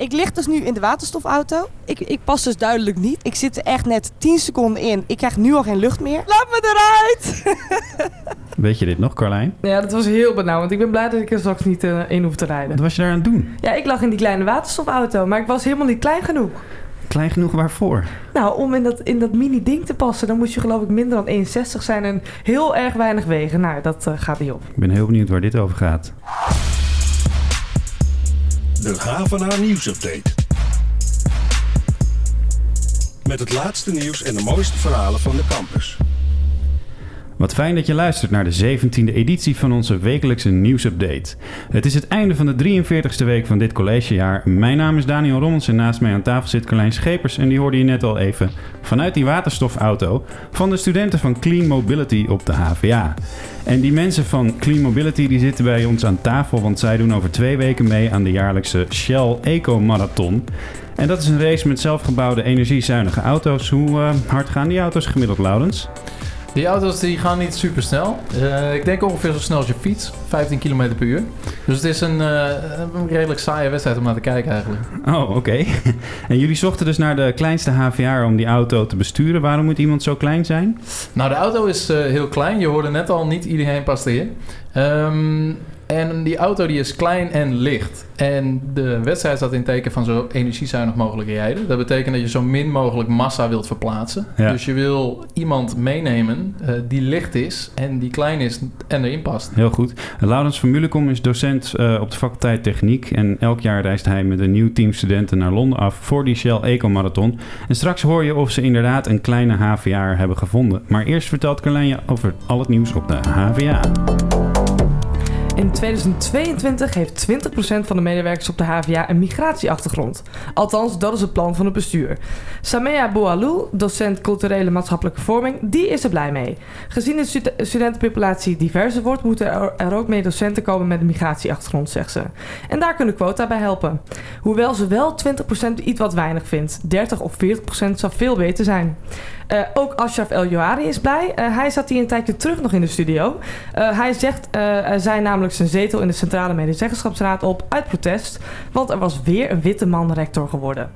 Ik lig dus nu in de waterstofauto. Ik, ik pas dus duidelijk niet. Ik zit er echt net 10 seconden in. Ik krijg nu al geen lucht meer. Laat me eruit! Weet je dit nog, Carlijn? Ja, dat was heel benauwend. Ik ben blij dat ik er straks niet eh, in hoef te rijden. Wat was je daar aan het doen? Ja, ik lag in die kleine waterstofauto, maar ik was helemaal niet klein genoeg. Klein genoeg waarvoor? Nou, om in dat, in dat mini-ding te passen, dan moest je geloof ik minder dan 61 zijn en heel erg weinig wegen. Nou, dat eh, gaat niet op. Ik ben heel benieuwd waar dit over gaat. De Havenaar Nieuwsupdate. Met het laatste nieuws en de mooiste verhalen van de campus. Wat fijn dat je luistert naar de 17e editie van onze wekelijkse nieuwsupdate. Het is het einde van de 43ste week van dit collegejaar. Mijn naam is Daniel Rommels en naast mij aan tafel zit Carlijn Schepers. En die hoorde je net al even vanuit die waterstofauto van de studenten van Clean Mobility op de HVA. En die mensen van Clean Mobility die zitten bij ons aan tafel, want zij doen over twee weken mee aan de jaarlijkse Shell Eco Marathon. En dat is een race met zelfgebouwde energiezuinige auto's. Hoe uh, hard gaan die auto's gemiddeld, Laurens? Die auto's die gaan niet super snel. Uh, ik denk ongeveer zo snel als je fiets. 15 km per uur. Dus het is een, uh, een redelijk saaie wedstrijd om naar te kijken eigenlijk. Oh, oké. Okay. en jullie zochten dus naar de kleinste HVA om die auto te besturen. Waarom moet iemand zo klein zijn? Nou, de auto is uh, heel klein. Je hoorde net al, niet iedereen past erin. Um, en die auto die is klein en licht. En de wedstrijd staat in teken van zo energiezuinig mogelijk rijden. Dat betekent dat je zo min mogelijk massa wilt verplaatsen. Ja. Dus je wil iemand meenemen uh, die licht is en die klein is en erin past. Heel goed. Laurens van Mulekom is docent uh, op de faculteit Techniek. En elk jaar reist hij met een nieuw team studenten naar Londen af voor die Shell Eco Marathon. En straks hoor je of ze inderdaad een kleine HVA hebben gevonden. Maar eerst vertelt Carlijn je over al het nieuws op de HVA. In 2022 heeft 20% van de medewerkers op de HVA een migratieachtergrond. Althans, dat is het plan van het bestuur. Samea Boualou, docent culturele maatschappelijke vorming, die is er blij mee. Gezien de stud studentenpopulatie diverser wordt, moeten er ook meer docenten komen met een migratieachtergrond, zegt ze. En daar kunnen quota bij helpen. Hoewel ze wel 20% iets wat weinig vindt. 30 of 40% zou veel beter zijn. Uh, ook Ashraf El Johari is blij. Uh, hij zat hier een tijdje terug nog in de studio. Uh, hij zegt, zijn namelijk zijn zetel in de Centrale Medezeggenschapsraad op uit protest. Want er was weer een witte man rector geworden.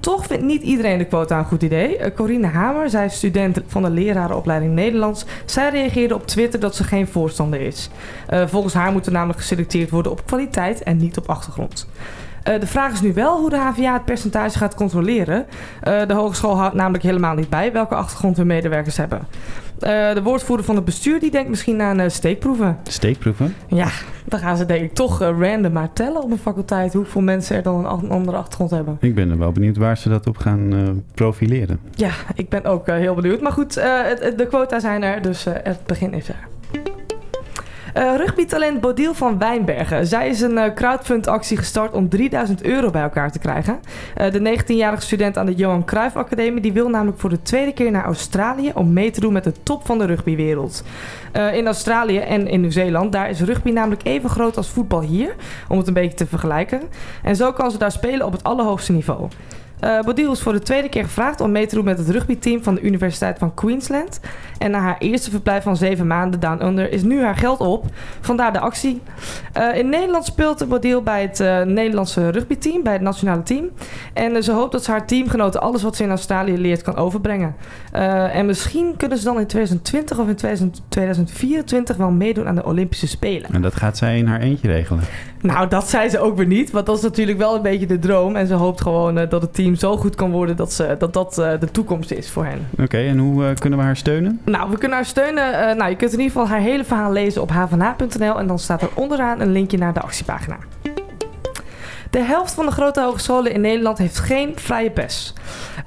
Toch vindt niet iedereen de quota een goed idee. Corine Hamer, zij is student van de lerarenopleiding Nederlands. Zij reageerde op Twitter dat ze geen voorstander is. Volgens haar moet er namelijk geselecteerd worden op kwaliteit en niet op achtergrond. Uh, de vraag is nu wel hoe de HVA het percentage gaat controleren. Uh, de hogeschool houdt namelijk helemaal niet bij welke achtergrond hun medewerkers hebben. Uh, de woordvoerder van het bestuur die denkt misschien aan steekproeven. Steekproeven? Ja, dan gaan ze denk ik toch random maar tellen op een faculteit hoeveel mensen er dan een andere achtergrond hebben. Ik ben er wel benieuwd waar ze dat op gaan profileren. Ja, ik ben ook heel benieuwd. Maar goed, de quota zijn er, dus het begin is er. Uh, rugbytalent Bodil van Wijnbergen. Zij is een uh, crowdfundactie gestart om 3000 euro bij elkaar te krijgen. Uh, de 19-jarige student aan de Johan Cruijff Academie die wil namelijk voor de tweede keer naar Australië om mee te doen met de top van de rugbywereld. in Australië en in Nieuw-Zeeland, daar is rugby namelijk even groot als voetbal hier, om het een beetje te vergelijken. En zo kan ze daar spelen op het allerhoogste niveau. Uh, Bodil is voor de tweede keer gevraagd om mee te doen met het rugbyteam van de Universiteit van Queensland. En na haar eerste verblijf van zeven maanden Down Under is nu haar geld op. Vandaar de actie. Uh, in Nederland speelt Bodil bij het uh, Nederlandse rugbyteam, bij het nationale team. En ze hoopt dat ze haar teamgenoten alles wat ze in Australië leert kan overbrengen. en misschien kunnen ze dan in 2020 of in 2024 wel meedoen aan de Olympische Spelen. En dat gaat zij in haar eentje regelen? Nou, dat zei ze ook weer niet. Want dat is natuurlijk wel een beetje de droom. En ze hoopt gewoon dat het team zo goed kan worden dat ze, dat, dat de toekomst is voor hen. Oké, okay, en hoe kunnen we haar steunen? Nou, we kunnen haar steunen. Nou, je kunt in ieder geval haar hele verhaal lezen op hvna.nl en dan staat er onderaan een linkje naar de actiepagina. De helft van de grote hogescholen in Nederland heeft geen vrije pers.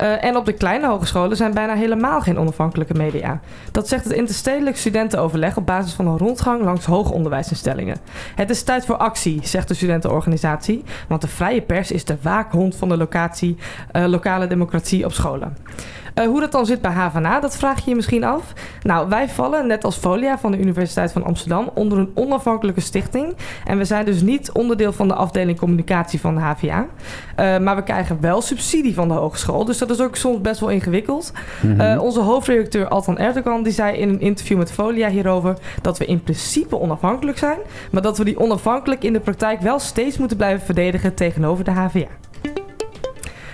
Uh, en op de kleine hogescholen zijn bijna helemaal geen onafhankelijke media. Dat zegt het interstedelijk studentenoverleg op basis van een rondgang langs hoger onderwijsinstellingen. Het is tijd voor actie, zegt de studentenorganisatie. Want de vrije pers is de waakhond van de locatie, uh, lokale democratie op scholen. Uh, hoe dat dan zit bij HVA, dat vraag je je misschien af. Nou, wij vallen, net als Folia van de Universiteit van Amsterdam, onder een onafhankelijke stichting. En we zijn dus niet onderdeel van de afdeling communicatie van de HVA. Uh, maar we krijgen wel subsidie van de hogeschool. Dus dat is ook soms best wel ingewikkeld. Mm -hmm. uh, onze hoofdredacteur Altan Erdogan die zei in een interview met Folia hierover dat we in principe onafhankelijk zijn. Maar dat we die onafhankelijk in de praktijk wel steeds moeten blijven verdedigen tegenover de HVA.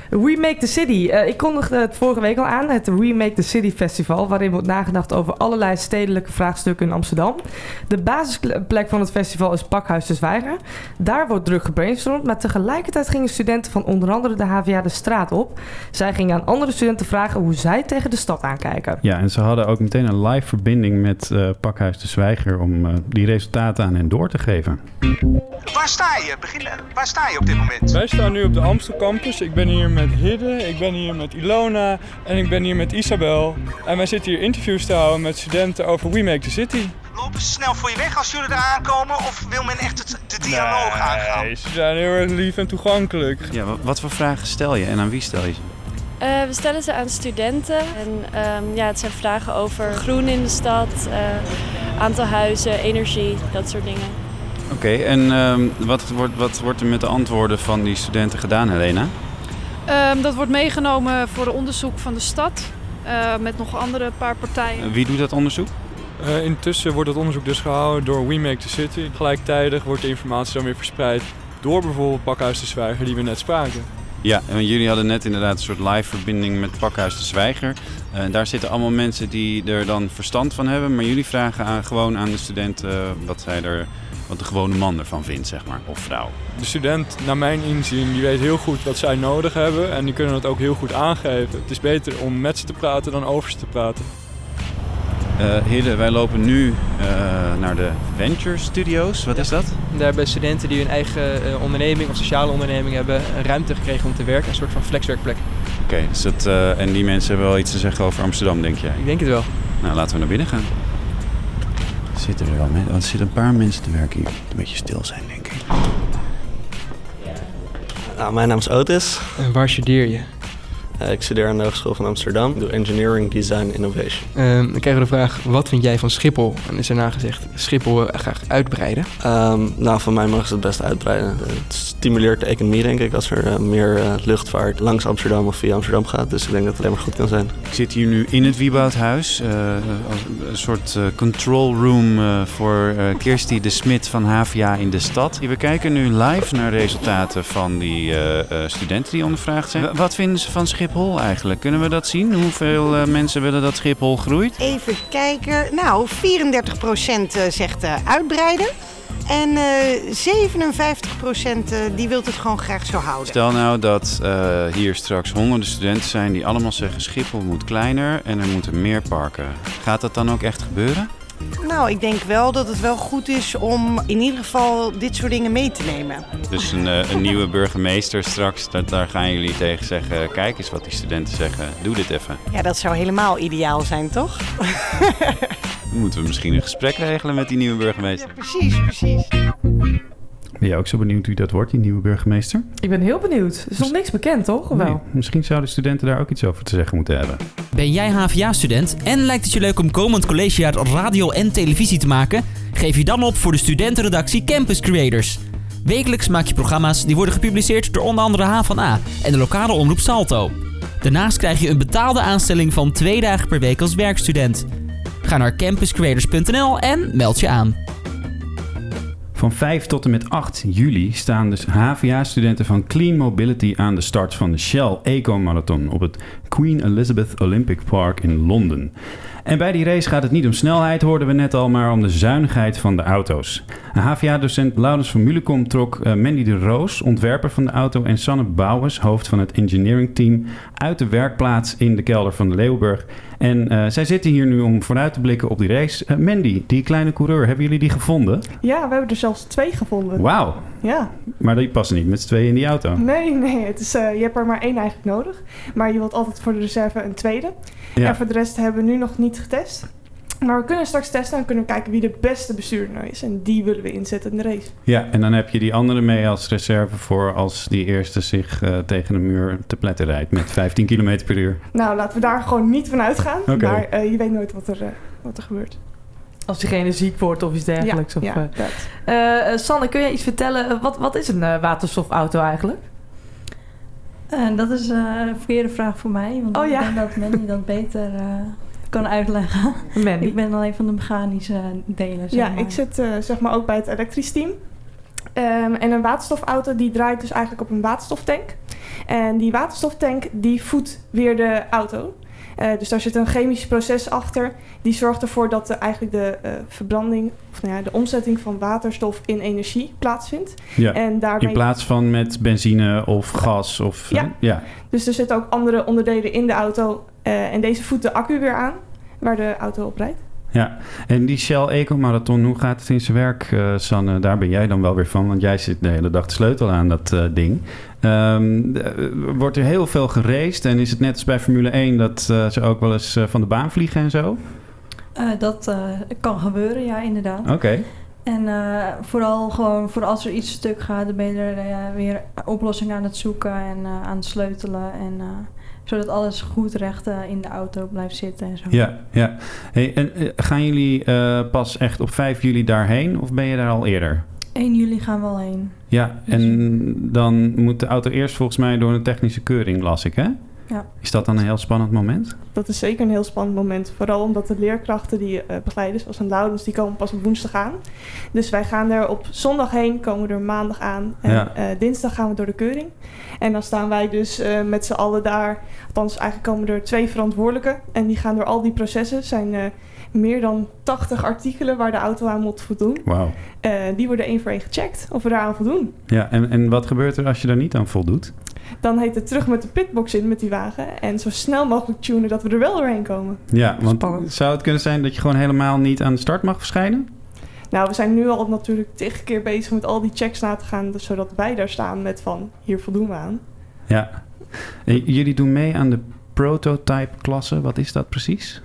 Remake the City. Eh, ik kondigde het vorige week al aan, het Remake the City Festival, waarin wordt nagedacht over allerlei stedelijke vraagstukken in Amsterdam. De basisplek van het festival is Pakhuis de Zwijger. Daar wordt druk gebrainstormd, maar tegelijkertijd gingen studenten van onder andere de HVA de straat op. Zij gingen aan andere studenten vragen hoe zij tegen de stad aankijken. Ja, en ze hadden ook meteen een live verbinding met eh, Pakhuis de Zwijger om eh, die resultaten aan hen door te geven. Waar sta je? Begin, waar sta je op dit moment? Wij staan nu op de Amstel campus. Ik ben hier met Hidde, ik ben hier met Ilona en ik ben hier met Isabel. En wij zitten hier interviews te houden met studenten over We Make the City. Lopen ze snel voor je weg als jullie eraan komen of wil men echt het, de dialoog aangaan? Nee, ze zijn heel erg lief en toegankelijk. Ja, wa- wat voor vragen stel je en aan wie stel je ze? Eh, we stellen ze aan studenten. En ehm, ja, het zijn vragen over groen in de stad, eh, aantal huizen, energie, dat soort dingen. Oké, en ehm, wat, wordt, wat wordt er met de antwoorden van die studenten gedaan, Helena? Ehm, dat wordt meegenomen voor onderzoek van de stad. eh, met nog andere paar partijen. Wie doet dat onderzoek? Eh, intussen wordt het onderzoek dus gehouden door We Make the City. Gelijktijdig wordt de informatie dan weer verspreid door bijvoorbeeld Pakhuis de Zwijger die we net spraken. Ja, en jullie hadden net inderdaad een soort live verbinding met Pakhuis de Zwijger. Eh, daar zitten allemaal mensen die er dan verstand van hebben. Maar jullie vragen aan, gewoon aan de studenten wat, zij er, wat de gewone man ervan vindt, zeg maar. Of vrouw. De student, naar mijn inzien, die weet heel goed wat zij nodig hebben en die kunnen het ook heel goed aangeven. Het is beter om met ze te praten dan over ze te praten. Eh Hidde, wij lopen nu eh, naar de Venture Studios. Wat is dat? Daar hebben studenten die hun eigen eh, onderneming of sociale onderneming hebben een ruimte gekregen om te werken. Een soort van flexwerkplek. Oké, dus dat, eh, en die mensen hebben wel iets te zeggen over Amsterdam, denk jij? Ik denk het wel. Nou, laten we naar binnen gaan. Zitten er wel mensen? Want er zitten een paar mensen te werken hier. die Een beetje stil zijn, denk ik. Nou, mijn naam is Otis. En waar studeer je? Eh, ik studeer aan de Hogeschool van Amsterdam. Ik doe Engineering, Design, Innovation. Ehm, dan krijgen we de vraag, wat vind jij van Schiphol? En is daarna gezegd, Schiphol graag uitbreiden. Ehm, nou, van mij mogen ze het best uitbreiden. Het stimuleert de economie, denk ik, als er eh, meer eh, luchtvaart langs Amsterdam of via Amsterdam gaat. Dus ik denk dat het alleen maar goed kan zijn. Ik zit hier nu in het Wieboudhuis. eh, als een soort eh, control room eh, voor Kirsty de Smit van HVA in de stad. We kijken nu live naar resultaten van die eh, eh, studenten die ondervraagd zijn. W- Wat vinden ze van Schiphol eigenlijk? Kunnen we dat zien? Hoeveel eh, mensen willen dat Schiphol groeit? Even kijken. Nou, 34% zegt eh, uitbreiden. En eh 57% eh, die wil het gewoon graag zo houden. Stel nou dat eh, hier straks honderden studenten zijn die allemaal zeggen Schiphol moet kleiner en er moeten meer parken. Gaat dat dan ook echt gebeuren? Nou, ik denk wel dat het wel goed is om in ieder geval dit soort dingen mee te nemen. Dus een, eh, een nieuwe burgemeester straks, dat, daar gaan jullie tegen zeggen... kijk eens wat die studenten zeggen, doe dit even. Ja, dat zou helemaal ideaal zijn, toch? Dan moeten we misschien een gesprek regelen met die nieuwe burgemeester. Precies, precies. Ben je ook zo benieuwd wie dat wordt, die nieuwe burgemeester? Ik ben heel benieuwd. Er is nog niks bekend, toch? Of wel? Nee, misschien zouden studenten daar ook iets over te zeggen moeten hebben. Ben jij HVA-student en lijkt het je leuk om komend collegejaar radio en televisie te maken? Geef je dan op voor de studentenredactie Campus Creators. Wekelijks maak je programma's die worden gepubliceerd door onder andere H van A en de lokale omroep Salto. Daarnaast krijg je een betaalde aanstelling van twee dagen per week als werkstudent. Ga naar campuscreators.nl en meld je aan. Van 5 tot en met 8 juli staan dus HVA-studenten van Clean Mobility aan de start van de Shell Eco Marathon op het Queen Elizabeth Olympic Park in Londen. En bij die race gaat het niet om snelheid, hoorden we net al, maar om de zuinigheid van de auto's. HVA-docent Laurens van Mulekom trok eh, Mandy de Roos, ontwerper van de auto, en Sanne Bouwers, hoofd van het engineering team, uit de werkplaats in de kelder van de Leeuwburg. En eh, zij zitten hier nu om vooruit te blikken op die race. Eh, Mandy, die kleine coureur, hebben jullie die gevonden? Ja, we hebben er zelfs twee gevonden. Wauw, Ja, maar die passen niet met z'n tweeën in die auto. nee, nee. Het is, eh, je hebt er maar één eigenlijk nodig. Maar je wilt altijd voor de reserve een tweede. Ja. En voor de rest hebben we nu nog niet getest. Maar we kunnen straks testen en kunnen we kijken wie de beste bestuurder nou is. En die willen we inzetten in de race. Ja, en dan heb je die andere mee als reserve voor als die eerste zich eh, tegen de muur te pletten rijdt met 15 km per uur. Nou, laten we daar gewoon niet van uitgaan. Oké. Maar eh, je weet nooit wat er, eh, wat er gebeurt. Als diegene ziek wordt of iets dergelijks. Ja, of, ja, eh. dat. Sanne, kun je iets vertellen? Wat, wat is een waterstofauto eigenlijk? Dat is eh, een verkeerde vraag voor mij. Want Oh, ja. ik denk dat Mandy dat beter eh, kan uitleggen. Mandy. Ik ben alleen van de mechanische delen. zeg Ja, maar. ik zit eh, zeg maar ook bij het elektrisch team. Ehm, en een waterstofauto die draait dus eigenlijk op een waterstoftank. En die waterstoftank die voedt weer de auto. Eh, dus daar zit een chemisch proces achter. Die zorgt ervoor dat de, eigenlijk de eh, verbranding, of nou ja, de omzetting van waterstof in energie plaatsvindt. Ja. En daarmee, In plaats van met benzine of gas of... Ja. ja. Dus er zitten ook andere onderdelen in de auto. eh, en deze voedt de accu weer aan, waar de auto op rijdt. Ja, en die Shell Eco Marathon, hoe gaat het in zijn werk, eh, Sanne? Daar ben jij dan wel weer van, want jij zit de hele dag de sleutel aan dat eh, ding. Ehm, eh, wordt er heel veel geraced en is het net als bij Formule 1 dat eh, ze ook wel eens van de baan vliegen en zo? Eh, dat eh, kan gebeuren, ja, inderdaad. Oké. En eh, vooral gewoon voor als er iets stuk gaat, dan ben je er weer oplossingen aan het zoeken en eh, aan het sleutelen. En, eh, zodat alles goed recht eh, in de auto blijft zitten en zo. Ja, ja. Hey, en eh, gaan jullie eh, pas echt op 5 juli daarheen of ben je daar al eerder? 1 juli gaan we al heen. Ja, en dan moet de auto eerst volgens mij door een technische keuring, las ik, hè? Ja. Is dat dan een heel spannend moment? Dat is zeker een heel spannend moment. Vooral omdat de leerkrachten die eh begeleiden, zoals een Loudens, die komen pas op woensdag aan. Dus wij gaan er op zondag heen, komen er maandag aan. En Ja. eh, dinsdag gaan we door de keuring. En dan staan wij dus eh, met z'n allen daar. Althans, eigenlijk komen er twee verantwoordelijken. En die gaan door al die processen. Zijn meer dan 80 artikelen waar de auto aan moet voldoen. Wauw. Die worden één voor één gecheckt of we daaraan voldoen. Ja, en, en wat gebeurt er als je daar niet aan voldoet? Dan heet het terug met de pitbox in met die wagen. En zo snel mogelijk tunen dat we er wel doorheen komen. Ja, want zou het kunnen zijn dat je gewoon helemaal niet aan de start mag verschijnen? Nou, we zijn nu al natuurlijk tig keer bezig met al die checks na te gaan, dus zodat wij daar staan met van hier voldoen we aan. Ja. En jullie doen mee aan de prototype-klasse. Wat is dat precies?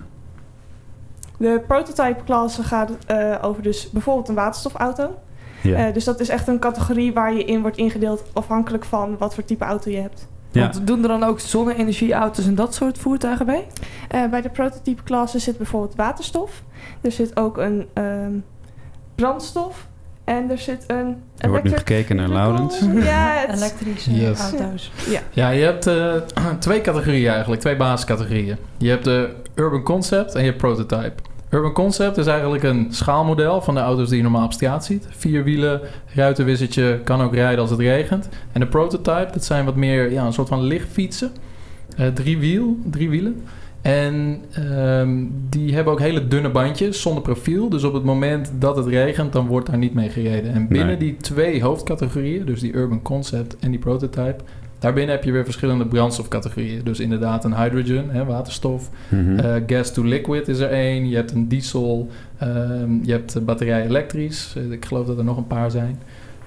De prototype klasse gaat eh, over dus bijvoorbeeld een waterstofauto. Ja. Eh, dus dat is echt een categorie waar je in wordt ingedeeld afhankelijk van wat voor type auto je hebt. Ja. Want doen er dan ook zonne-energieauto's en dat soort voertuigen bij? Eh, bij de prototype klasse zit bijvoorbeeld waterstof. Er zit ook een ehm, brandstof. En er zit een... Er wordt nu gekeken naar. Laurens. Ja, Elektrische Yes. auto's. Ja. Ja, je hebt eh, twee categorieën eigenlijk, twee basiscategorieën. Je hebt de Urban Concept en je hebt Prototype. Urban Concept is eigenlijk een schaalmodel van de auto's die je normaal op straat ziet. Vier wielen, ruitenwissertje, kan ook rijden als het regent. En de Prototype, dat zijn wat meer ja, een soort van lichtfietsen. Eh, drie, wiel, drie wielen. En ehm, die hebben ook hele dunne bandjes zonder profiel. Dus op het moment dat het regent, dan wordt daar niet mee gereden. En binnen Nee. die twee hoofdcategorieën, dus die Urban Concept en die Prototype... Daarbinnen heb je weer verschillende brandstofcategorieën. Dus inderdaad een hydrogen, hè, waterstof. Mhm. Eh, gas to liquid is er één. Je hebt een diesel. ehm, je hebt batterij elektrisch. Eh, ik geloof dat er nog een paar zijn.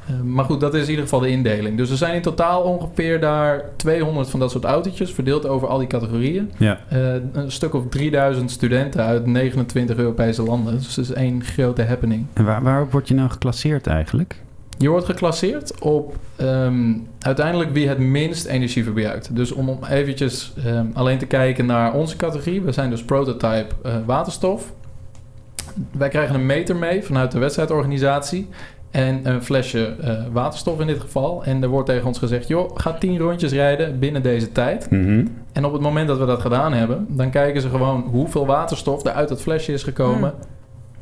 Eh, maar goed, dat is in ieder geval de indeling. Dus er zijn in totaal ongeveer daar 200 van dat soort autootjes... verdeeld over al die categorieën. Ja. Eh, een stuk of 3000 studenten uit 29 Europese landen. Dus het is één grote happening. En waar, waarop word je nou geclasseerd eigenlijk? Je wordt geclasseerd op ehm, uiteindelijk wie het minst energie verbruikt. Dus om eventjes ehm, alleen te kijken naar onze categorie. We zijn dus prototype eh, waterstof. Wij krijgen een meter mee vanuit de wedstrijdorganisatie. En een flesje eh, waterstof in dit geval. En er wordt tegen ons gezegd... joh, ga 10 rondjes rijden binnen deze tijd. Mhm. En op het moment dat we dat gedaan hebben... dan kijken ze gewoon hoeveel waterstof er uit dat flesje is gekomen...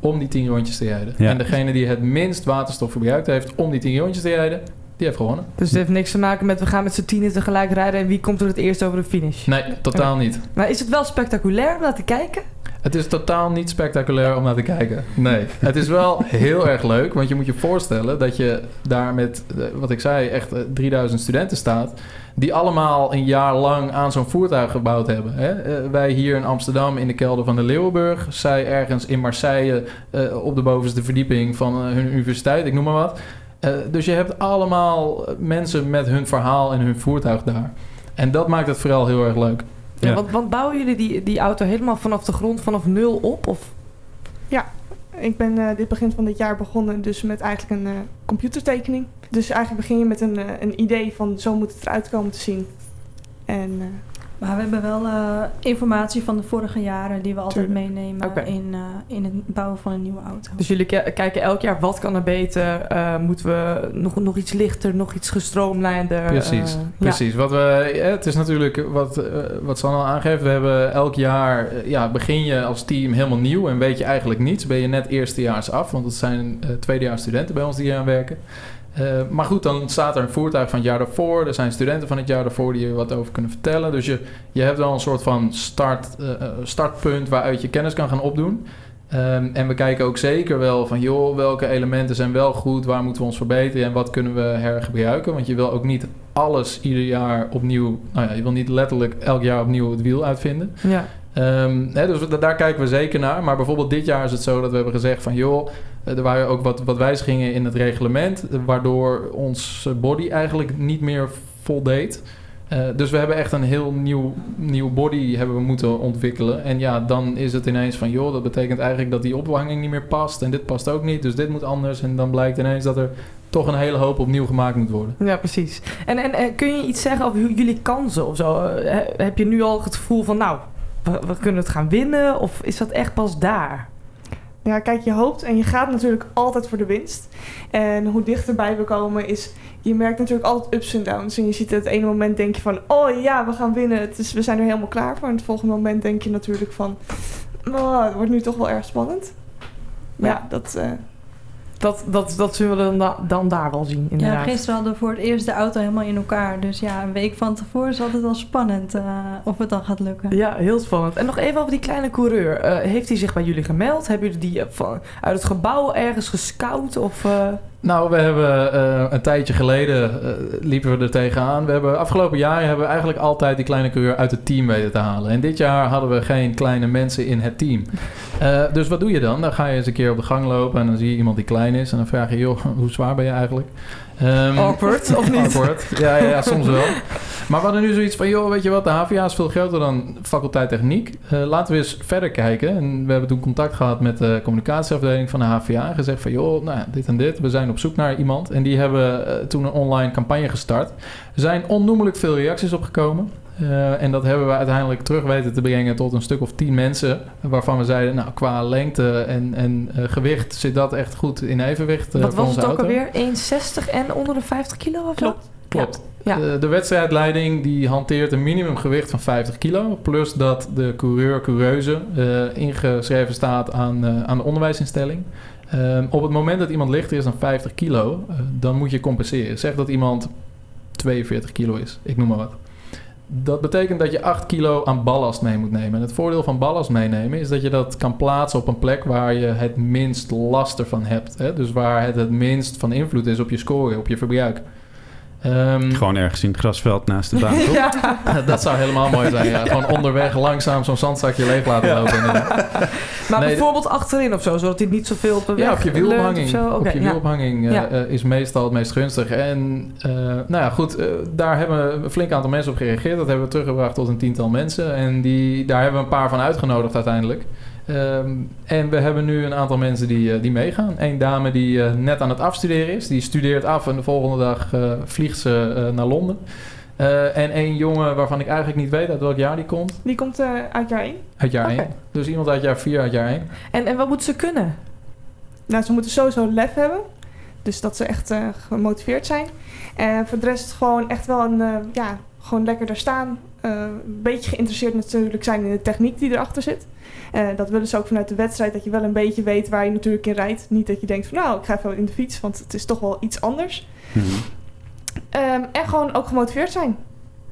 om die 10 rondjes te rijden. Ja. En degene die het minst waterstof verbruikt heeft... om die 10 rondjes te rijden, die heeft gewonnen. Dus het heeft niks te maken met we gaan met z'n tienen tegelijk rijden en wie komt er het eerst over de finish. Nee, totaal niet. Maar is het wel spectaculair om naar te kijken? Het is totaal niet spectaculair om naar te kijken. Nee, het is wel heel erg leuk. Want je moet je voorstellen dat je daar met, eh, wat ik zei, echt eh, 3000 studenten staat. Die allemaal een jaar lang aan zo'n voertuig gebouwd hebben. Hè? Eh, wij hier in Amsterdam in de kelder van de Leeuwenburg. Zij ergens in Marseille eh, op de bovenste verdieping van eh, hun universiteit. Ik noem maar wat. Eh, dus je hebt allemaal mensen met hun verhaal en hun voertuig daar. En dat maakt het vooral heel erg leuk. Ja. Want, want bouwen jullie die, die auto helemaal vanaf de grond, vanaf nul op? Of? Ja, ik ben eh, dit begin van dit jaar begonnen dus met eigenlijk een eh, computertekening. Dus eigenlijk begin je met een, eh, een idee van zo moet het eruit komen te zien. En eh, Maar we hebben wel eh, informatie van de vorige jaren die we altijd Tuurlijk. meenemen in, eh, in het bouwen van een nieuwe auto. Dus jullie ki- kijken elk jaar wat kan er beter? Eh, moeten we nog, nog iets lichter, nog iets gestroomlijnder? Precies, precies. Wat we, het is natuurlijk wat, wat Sanne al aangeeft. We hebben elk jaar, ja, begin je als team helemaal nieuw en weet je eigenlijk niets. Ben je net eerstejaars af, want het zijn tweedejaars studenten bij ons die hier aan werken. Eh, maar goed, dan staat er een voertuig van het jaar daarvoor. Er zijn studenten van het jaar daarvoor die er wat over kunnen vertellen. Dus je, je hebt wel een soort van start, eh, eh, startpunt waaruit je kennis kan gaan opdoen. Ehm, en we kijken ook zeker wel van, joh, welke elementen zijn wel goed, waar moeten we ons verbeteren en wat kunnen we hergebruiken. Want je wil ook niet alles ieder jaar opnieuw, nou ja, je wil niet letterlijk elk jaar opnieuw het wiel uitvinden. Ja. Ehm, hè, dus daar kijken we zeker naar. Maar bijvoorbeeld dit jaar is het zo dat we hebben gezegd van... joh, er waren ook wat, wat wijzigingen in het reglement... eh, waardoor ons body eigenlijk niet meer voldeed. Eh, dus we hebben echt een heel nieuw, nieuw body hebben we moeten ontwikkelen. En ja, dan is het ineens van... joh, dat betekent eigenlijk dat die ophanging niet meer past... en dit past ook niet, dus dit moet anders. En dan blijkt ineens dat er toch een hele hoop opnieuw gemaakt moet worden. Ja, precies. En, en eh, kun je iets zeggen over jullie kansen of zo? Eh, he- heb je nu al het gevoel van, nou, we kunnen het gaan winnen? Of is dat echt pas daar? Ja, kijk, je hoopt en je gaat natuurlijk altijd voor de winst. En hoe dichterbij we komen is... Je merkt natuurlijk altijd ups en downs. En je ziet het ene moment denk je van... Oh ja, we gaan winnen. Het is, we zijn er helemaal klaar voor. En het volgende moment denk je natuurlijk van... Oh, het wordt nu toch wel erg spannend. Maar ja, dat... eh, Dat, dat, dat zullen we dan, da- dan daar wel zien, Ja, inderdaad. gisteren hadden we voor het eerst de auto helemaal in elkaar. Dus ja, een week van tevoren is altijd wel spannend eh, of het dan gaat lukken. Ja, heel spannend. En nog even over die kleine coureur. Eh, heeft hij zich bij jullie gemeld? Hebben jullie die eh, van, uit het gebouw ergens gescout? Of, Nou, we hebben eh, een tijdje geleden eh, liepen we er tegenaan. We hebben afgelopen jaren hebben we eigenlijk altijd die kleine coureur uit het team weten te halen. En dit jaar hadden we geen kleine mensen in het team. Eh, dus wat doe je dan? Dan ga je eens een keer op de gang lopen en dan zie je iemand die klein is. En dan vraag je, joh, hoe zwaar ben je eigenlijk? Ehm, Awkward, of niet? Awkward, ja, ja, ja, soms wel. Maar we hadden nu zoiets van, joh, weet je wat, de HVA is veel groter dan faculteit techniek. Eh, laten we eens verder kijken. En we hebben toen contact gehad met de communicatieafdeling van de HVA. En gezegd van, joh, nou, dit en dit. We zijn op zoek naar iemand. En die hebben eh, toen een online campagne gestart. Er zijn onnoemelijk veel reacties opgekomen. Eh, en dat hebben we uiteindelijk terug weten te brengen tot een stuk of tien mensen. Waarvan we zeiden, nou, qua lengte en, en eh, gewicht zit dat echt goed in evenwicht eh, wat was het ook auto. alweer? 1,60 en onder de 50 kilo of zo? Klopt. Ja. De, de wedstrijdleiding die hanteert een minimumgewicht van 50 kilo. Plus dat de coureur, coureuse eh, ingeschreven staat aan, aan de onderwijsinstelling. Op het moment dat iemand lichter is dan 50 kilo, dan moet je compenseren. Zeg dat iemand 42 kilo is, ik noem maar wat. Dat betekent dat je 8 kilo aan ballast mee moet nemen. En het voordeel van ballast meenemen is dat je dat kan plaatsen op een plek waar je het minst last ervan hebt. Hè? Dus waar het het minst van invloed is op je score, op je verbruik. Ehm, Gewoon ergens in het grasveld naast de baan, toch? Ja, dat zou helemaal mooi zijn. Ja. Gewoon onderweg langzaam zo'n zandzakje leeg laten lopen. Maar Nee, bijvoorbeeld achterin of zo, zodat hij niet zoveel op de weg Ja, op je wielophanging. of zo? Oké, op je ja. wielophanging eh, Ja. eh, is meestal het meest gunstig. En eh, nou ja, goed, daar hebben een flink aantal mensen op gereageerd. Dat hebben we teruggebracht tot een tiental mensen. En die, daar hebben we een paar van uitgenodigd uiteindelijk. Ehm, en we hebben nu een aantal mensen die, eh, die meegaan. Eén dame die eh, net aan het afstuderen is. Die studeert af en de volgende dag eh, vliegt ze naar Londen. En één jongen waarvan ik eigenlijk niet weet uit welk jaar die komt. die komt uit jaar 1. Uit jaar Oké. 1. Dus iemand uit jaar 4, uit jaar 1. En, en wat moeten ze kunnen? Nou, ze moeten sowieso lef hebben. Dus dat ze echt gemotiveerd zijn. En voor de rest gewoon echt wel een, ja, gewoon lekker daar staan. Eh, een beetje geïnteresseerd natuurlijk zijn in de techniek die erachter zit. Eh, dat willen ze ook vanuit de wedstrijd, dat je wel een beetje weet waar je natuurlijk in rijdt. Niet dat je denkt van nou, ik ga even in de fiets, want het is toch wel iets anders. Ehm, en gewoon ook gemotiveerd zijn.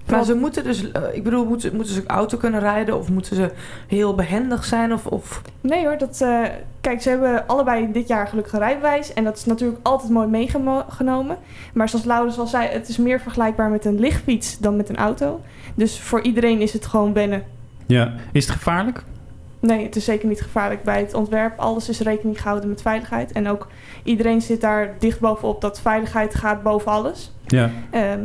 Maar ze moeten dus, eh, ik bedoel, moeten, moeten ze auto kunnen rijden of moeten ze heel behendig zijn? Of, of... Nee hoor, dat, eh, kijk, ze hebben allebei dit jaar gelukkig een rijbewijs. En dat is natuurlijk altijd mooi meegenomen. Maar zoals Laurens al zei, het is meer vergelijkbaar met een lichtfiets dan met een auto. Dus voor iedereen is het gewoon wennen. Ja, is het gevaarlijk? Nee, het is zeker niet gevaarlijk bij het ontwerp. Alles is rekening gehouden met veiligheid. En ook iedereen zit daar dicht bovenop dat veiligheid gaat boven alles. Ja. Ehm,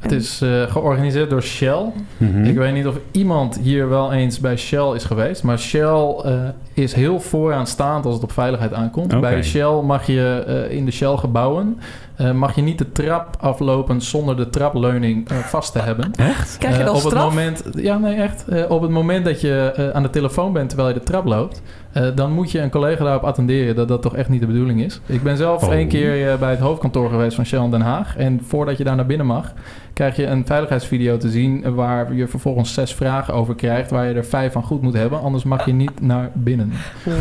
Het is eh, georganiseerd door Shell. Mhm. Ik weet niet of iemand hier wel eens bij Shell is geweest. Maar Shell eh, is heel vooraanstaand als het op veiligheid aankomt. Bij Shell mag je eh, in de Shell-gebouwen... eh, mag je niet de trap aflopen zonder de trapleuning eh, vast te hebben. Echt? Krijg je dan op het moment, Ja, nee, echt. Eh, op het moment dat je eh, aan de telefoon bent terwijl je de trap loopt... eh, dan moet je een collega daarop attenderen dat dat toch echt niet de bedoeling is. Ik ben zelf Oh. één keer eh, bij het hoofdkantoor geweest van Shell in Den Haag. En voordat je daar naar binnen mag, krijg je een veiligheidsvideo te zien... eh, waar je vervolgens zes vragen over krijgt... waar je er vijf van goed moet hebben. Anders mag je niet naar binnen.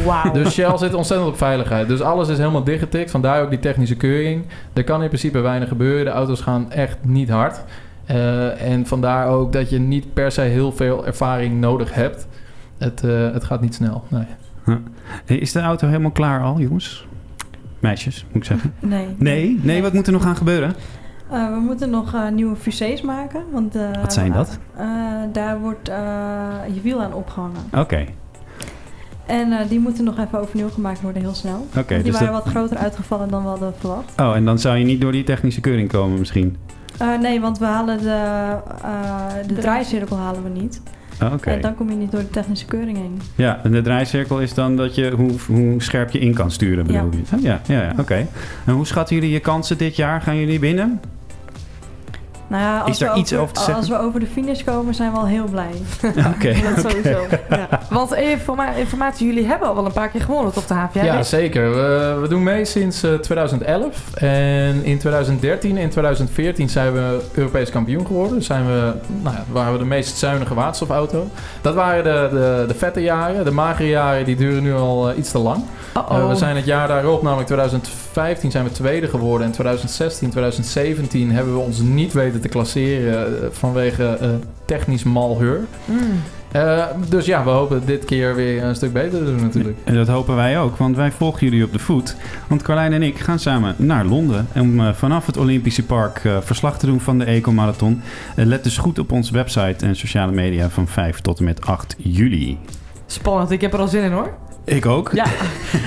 Wauw. Dus Shell zit ontzettend op veiligheid. Dus alles is helemaal dichtgetikt. Vandaar ook die technische keuring. Er kan in principe weinig gebeuren. De auto's gaan echt niet hard. Eh, en vandaar ook dat je niet per se heel veel ervaring nodig hebt. Het, eh, het gaat niet snel. Nee. Hey, Is de auto helemaal klaar al, jongens? Meisjes, moet ik zeggen. Nee. Nee? Nee, wat moet er nog gaan gebeuren? Eh, we moeten nog eh, nieuwe fusées maken. Want, eh, Wat zijn dat? eh, daar wordt eh, je wiel aan opgehangen. Oké. En eh, die moeten nog even overnieuw gemaakt worden, heel snel. Oké, die dus waren dat- wat groter uitgevallen dan we hadden verwacht. Oh, en dan zou je niet door die technische keuring komen misschien? Eh, nee, want we halen de, eh, de draaicirkel halen we niet. Oh. En dan kom je niet door de technische keuring heen. Ja, en de draaicirkel is dan dat je hoe, hoe scherp je in kan sturen, bedoel Ja. je? Oh, Ja, ja, ja oké. En hoe schatten jullie je kansen dit jaar? Gaan jullie winnen? Nou ja, als Is daar we iets over te zeggen? Als we over de finish komen, zijn we al heel blij. Oké. Dat sowieso. Ja. Want informa- informatie, jullie hebben al wel een paar keer gewonnen op de HVA. Ja, zeker. We, we doen mee sinds eh, 2011. En in 2013 en 2014 zijn we Europees kampioen geworden. Dus zijn we, nou ja, waren we de meest zuinige waterstofauto. Dat waren de, de, de vette jaren. De magere jaren die duren nu al eh, iets te lang. Eh, we zijn het jaar daarop, namelijk 2015, zijn we tweede geworden. En 2016, 2017 hebben we ons niet weten te klasseren eh, vanwege eh, technisch malheur. Mm. Eh, dus ja, we hopen dit keer weer een stuk beter te doen natuurlijk. En dat hopen wij ook, want wij volgen jullie op de voet. Want Carlijn en ik gaan samen naar Londen om vanaf het Olympische Park verslag te doen van de Eco-marathon. Let dus goed op onze website en sociale media van 5 tot en met 8 juli. Spannend, ik heb er al zin in hoor. Ik ook. Ja.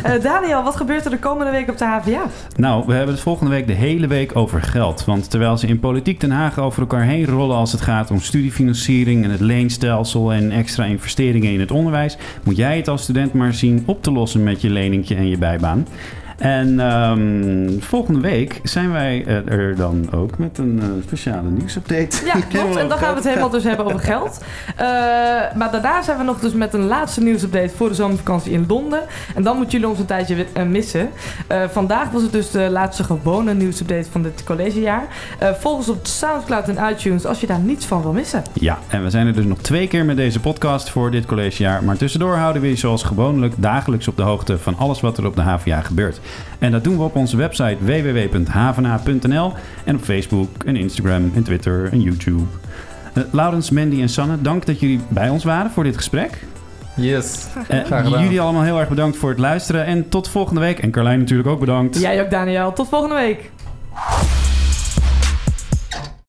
Eh, Daniel, wat gebeurt er de komende week op de HVA? Nou, we hebben het volgende week de hele week over geld. Want terwijl ze in politiek Den Haag over elkaar heen rollen als het gaat om studiefinanciering en het leenstelsel en extra investeringen in het onderwijs, moet jij het als student maar zien op te lossen met je leningje en je bijbaan. En ehm, volgende week zijn wij eh, er dan ook met een eh, speciale nieuwsupdate. Ja, klopt. En dan gaan we het helemaal dus hebben over geld. Eh, maar daarna zijn we nog dus met een laatste nieuwsupdate voor de zomervakantie in Londen. En dan moeten jullie ons een tijdje missen. Vandaag was het dus de laatste gewone nieuwsupdate van dit collegejaar. Volg ons op Soundcloud en iTunes als je daar niets van wil missen. Ja, en we zijn er dus nog twee keer met deze podcast voor dit collegejaar. Maar tussendoor houden we je zoals gewoonlijk dagelijks op de hoogte van alles wat er op de HVA gebeurt. En dat doen we op onze website www.havena.nl en op Facebook en Instagram en Twitter en YouTube. Eh, Laurens, Mandy en Sanne, dank dat jullie bij ons waren voor dit gesprek. Yes. Graag gedaan. jullie allemaal heel erg bedankt voor het luisteren en tot volgende week. En Carlijn natuurlijk ook bedankt. Jij ook, Daniel. Tot volgende week.